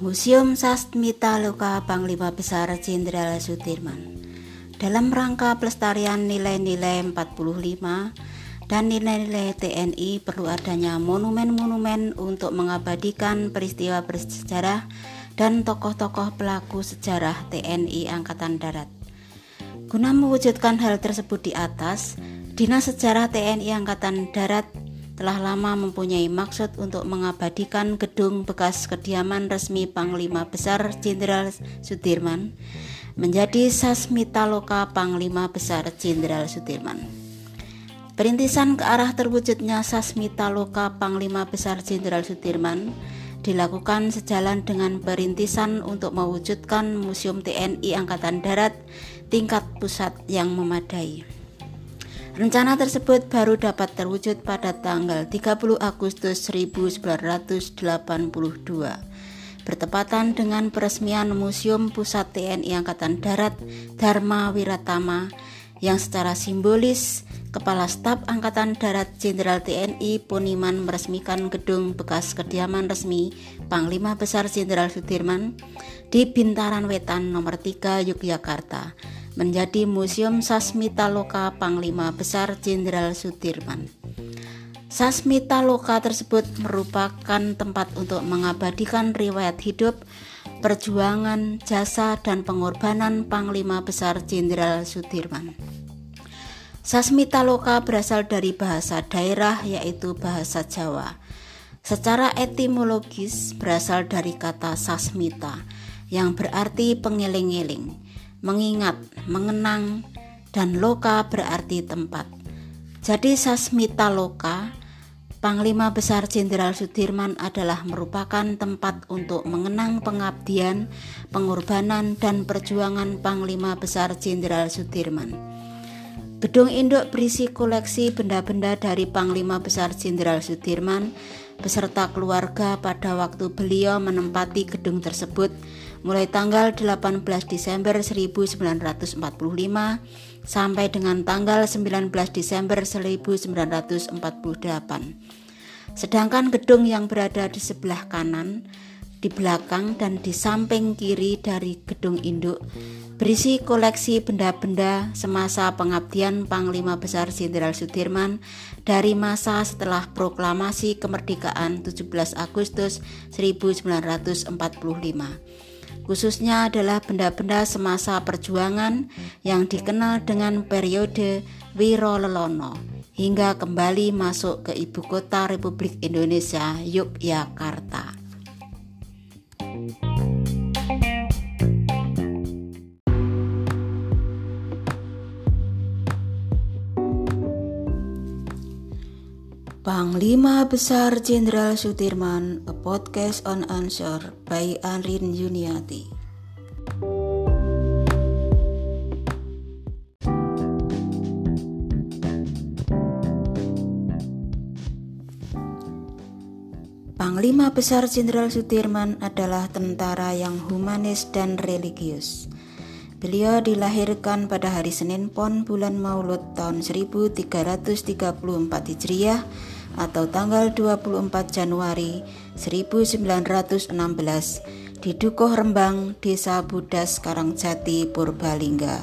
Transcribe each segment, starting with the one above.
Museum Sasmita Loka Panglima Besar Jenderal Sudirman dalam rangka pelestarian nilai-nilai 45 dan nilai-nilai TNI perlu adanya monumen-monumen untuk mengabadikan peristiwa bersejarah dan tokoh-tokoh pelaku sejarah TNI Angkatan Darat. Guna mewujudkan hal tersebut di atas, Dinas Sejarah TNI Angkatan Darat telah lama mempunyai maksud untuk mengabadikan gedung bekas kediaman resmi Panglima Besar Jenderal Sudirman menjadi Sasmita Loka Panglima Besar Jenderal Sudirman. Perintisan ke arah terwujudnya Sasmita Loka Panglima Besar Jenderal Sudirman dilakukan sejalan dengan perintisan untuk mewujudkan Museum TNI Angkatan Darat tingkat pusat yang memadai. Rencana tersebut baru dapat terwujud pada tanggal 30 Agustus 1982 bertepatan dengan peresmian Museum Pusat TNI Angkatan Darat Dharma Wiratama yang secara simbolis Kepala Staf Angkatan Darat Jenderal TNI Puniman meresmikan gedung bekas kediaman resmi Panglima Besar Jenderal Sudirman di Bintaran Wetan nomor 3 Yogyakarta menjadi Museum Sasmita Loka Panglima Besar Jenderal Sudirman. Sasmita Loka tersebut merupakan tempat untuk mengabadikan riwayat hidup, perjuangan, jasa, dan pengorbanan Panglima Besar Jenderal Sudirman. Sasmita Loka berasal dari bahasa daerah yaitu bahasa Jawa. Secara etimologis berasal dari kata sasmita yang berarti pengeling-eling mengingat, mengenang, dan loka berarti tempat. Jadi Sasmita Loka, Panglima Besar Jenderal Sudirman adalah merupakan tempat untuk mengenang pengabdian, pengorbanan, dan perjuangan Panglima Besar Jenderal Sudirman. Gedung induk berisi koleksi benda-benda dari Panglima Besar Jenderal Sudirman beserta keluarga pada waktu beliau menempati gedung tersebut mulai tanggal 18 Desember 1945 sampai dengan tanggal 19 Desember 1948. Sedangkan gedung yang berada di sebelah kanan, di belakang dan di samping kiri dari gedung induk berisi koleksi benda-benda semasa pengabdian Panglima Besar Jenderal Sudirman dari masa setelah proklamasi kemerdekaan 17 Agustus 1945 khususnya adalah benda-benda semasa perjuangan yang dikenal dengan periode Wiro Lelono hingga kembali masuk ke ibu kota Republik Indonesia Yogyakarta. Panglima Besar Jenderal Sudirman, a podcast on answer by Anrin Yuniati. Panglima Besar Jenderal Sudirman adalah tentara yang humanis dan religius. Beliau dilahirkan pada hari Senin Pon bulan Maulud tahun 1334 Hijriah atau tanggal 24 Januari 1916 di Dukuh Rembang, Desa Budas, Karangjati, Purbalingga.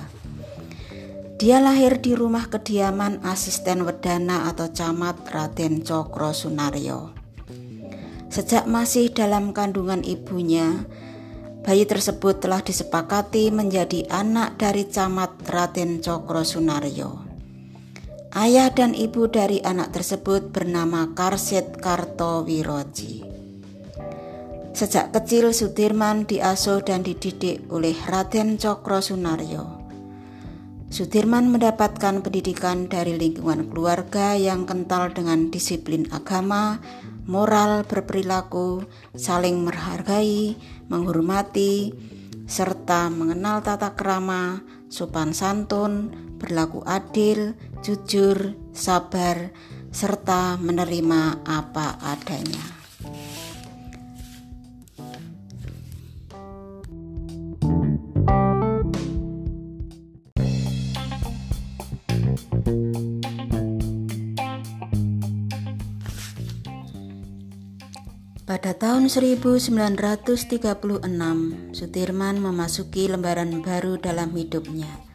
Dia lahir di rumah kediaman asisten Wedana atau camat Raden Cokro Sunaryo. Sejak masih dalam kandungan ibunya, Bayi tersebut telah disepakati menjadi anak dari camat Raden Cokro Sunaryo. Ayah dan ibu dari anak tersebut bernama Karsit Karto Wiroji. Sejak kecil Sudirman diasuh dan dididik oleh Raden Cokro Sunaryo. Sudirman mendapatkan pendidikan dari lingkungan keluarga yang kental dengan disiplin agama, moral berperilaku, saling menghargai, menghormati, serta mengenal tata krama, sopan santun, berlaku adil, jujur, sabar, serta menerima apa adanya. Pada tahun 1936, Sudirman memasuki lembaran baru dalam hidupnya.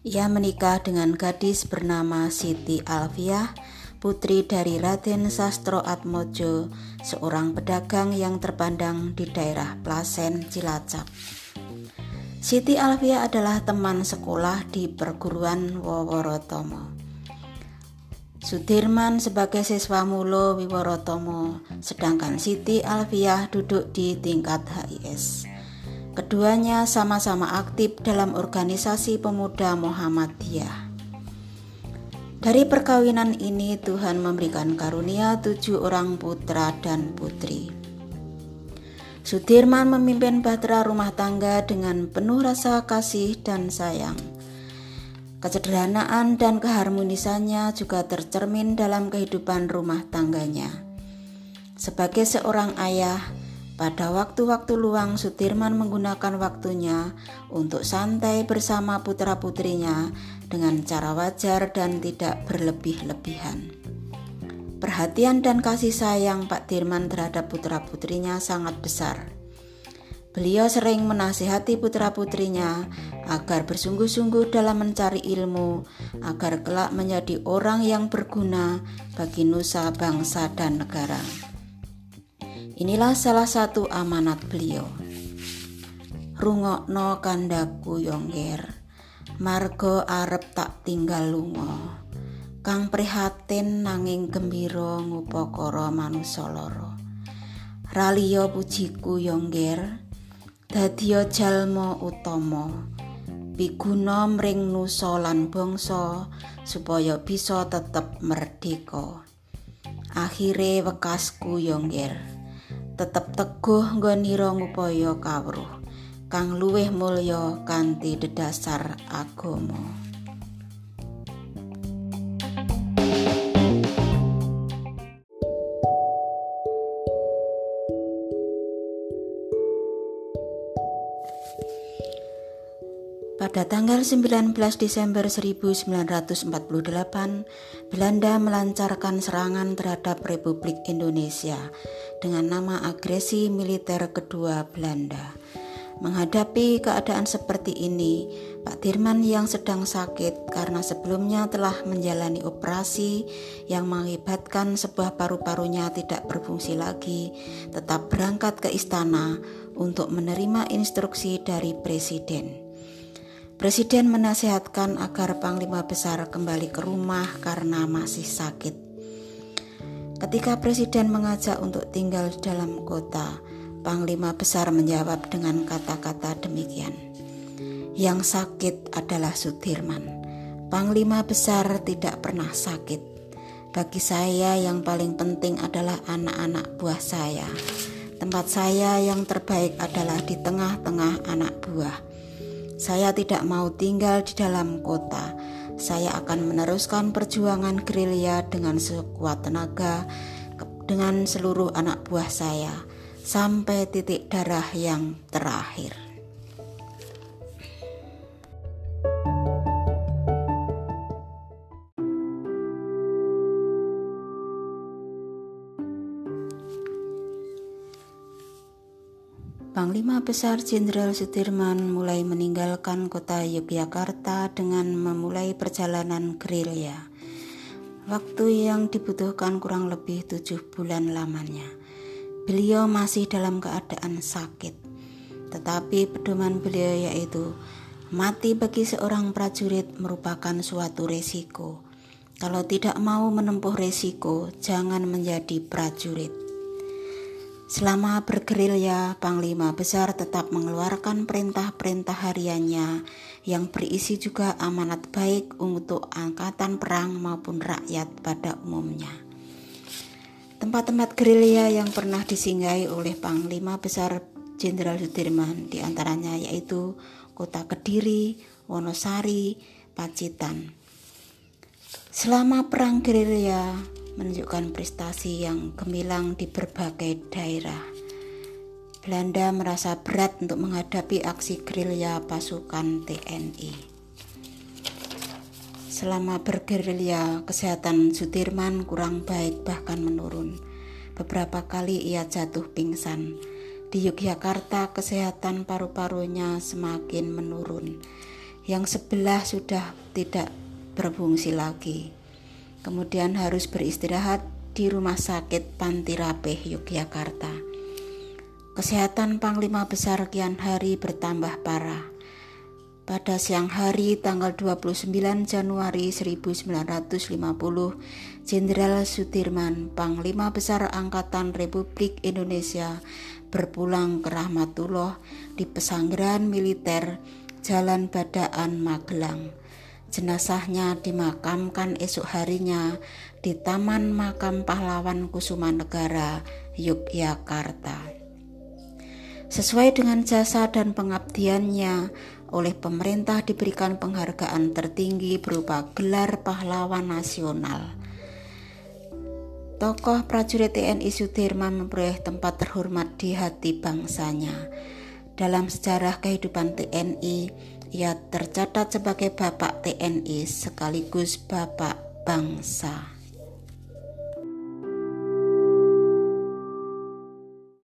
Ia menikah dengan gadis bernama Siti Alfiah, putri dari Raden Sastro Atmojo, seorang pedagang yang terpandang di daerah Plasen, Cilacap. Siti Alfiah adalah teman sekolah di perguruan Woworotomo. Sudirman sebagai siswa Mulo Wiworotomo, sedangkan Siti Alfiah duduk di tingkat HIS. Keduanya sama-sama aktif dalam organisasi pemuda Muhammadiyah. Dari perkawinan ini Tuhan memberikan karunia tujuh orang putra dan putri. Sudirman memimpin bahtera rumah tangga dengan penuh rasa kasih dan sayang. Kesederhanaan dan keharmonisannya juga tercermin dalam kehidupan rumah tangganya. Sebagai seorang ayah, pada waktu-waktu luang Sudirman menggunakan waktunya untuk santai bersama putra-putrinya dengan cara wajar dan tidak berlebih-lebihan. Perhatian dan kasih sayang Pak Dirman terhadap putra-putrinya sangat besar. Beliau sering menasihati putra-putrinya agar bersungguh-sungguh dalam mencari ilmu, agar kelak menjadi orang yang berguna bagi nusa, bangsa, dan negara. Inilah salah satu amanat beliau. Rungokno kandaku yongger, margo arep tak tinggal lungo. Kang prihatin nanging gembira ngupakara manusa lara. Raliya pujiku yongger, dadiya jalma utama biguna mring nusa lan bangsa supaya bisa tetep merdeka akhire wekasku yongger tetep teguh nggonira ngupaya kawruh kang luwih mulya kanthi dedasar agama Pada tanggal 19 Desember 1948, Belanda melancarkan serangan terhadap Republik Indonesia dengan nama agresi militer kedua Belanda. Menghadapi keadaan seperti ini, Pak Dirman yang sedang sakit karena sebelumnya telah menjalani operasi yang mengakibatkan sebuah paru-parunya tidak berfungsi lagi, tetap berangkat ke istana untuk menerima instruksi dari presiden. Presiden menasihatkan agar Panglima Besar kembali ke rumah karena masih sakit. Ketika Presiden mengajak untuk tinggal dalam kota, Panglima Besar menjawab dengan kata-kata demikian. Yang sakit adalah Sudirman. Panglima Besar tidak pernah sakit. Bagi saya yang paling penting adalah anak-anak buah saya. Tempat saya yang terbaik adalah di tengah-tengah anak buah saya tidak mau tinggal di dalam kota. Saya akan meneruskan perjuangan gerilya dengan sekuat tenaga dengan seluruh anak buah saya sampai titik darah yang terakhir. Panglima Besar Jenderal Sudirman mulai meninggalkan kota Yogyakarta dengan memulai perjalanan gerilya. Waktu yang dibutuhkan kurang lebih tujuh bulan lamanya. Beliau masih dalam keadaan sakit, tetapi pedoman beliau yaitu mati bagi seorang prajurit merupakan suatu resiko. Kalau tidak mau menempuh resiko, jangan menjadi prajurit. Selama bergerilya, Panglima Besar tetap mengeluarkan perintah-perintah hariannya yang berisi juga amanat baik untuk angkatan perang maupun rakyat pada umumnya. Tempat-tempat gerilya yang pernah disinggahi oleh Panglima Besar Jenderal Sudirman di antaranya yaitu Kota Kediri, Wonosari, Pacitan. Selama perang gerilya, menunjukkan prestasi yang gemilang di berbagai daerah. Belanda merasa berat untuk menghadapi aksi gerilya pasukan TNI. Selama bergerilya, kesehatan Sudirman kurang baik bahkan menurun. Beberapa kali ia jatuh pingsan. Di Yogyakarta, kesehatan paru-parunya semakin menurun. Yang sebelah sudah tidak berfungsi lagi. Kemudian harus beristirahat di Rumah Sakit Panti Rapih Yogyakarta. Kesehatan Panglima Besar Kian Hari bertambah parah. Pada siang hari tanggal 29 Januari 1950, Jenderal Sudirman, Panglima Besar Angkatan Republik Indonesia, berpulang ke Rahmatullah di pesanggeran militer Jalan Badaan Magelang. Jenazahnya dimakamkan esok harinya di Taman Makam Pahlawan Kusuma Negara, Yogyakarta. Sesuai dengan jasa dan pengabdiannya, oleh pemerintah diberikan penghargaan tertinggi berupa gelar pahlawan nasional. Tokoh prajurit TNI Sudirman memperoleh tempat terhormat di hati bangsanya. Dalam sejarah kehidupan TNI, ia tercatat sebagai bapak TNI sekaligus bapak bangsa.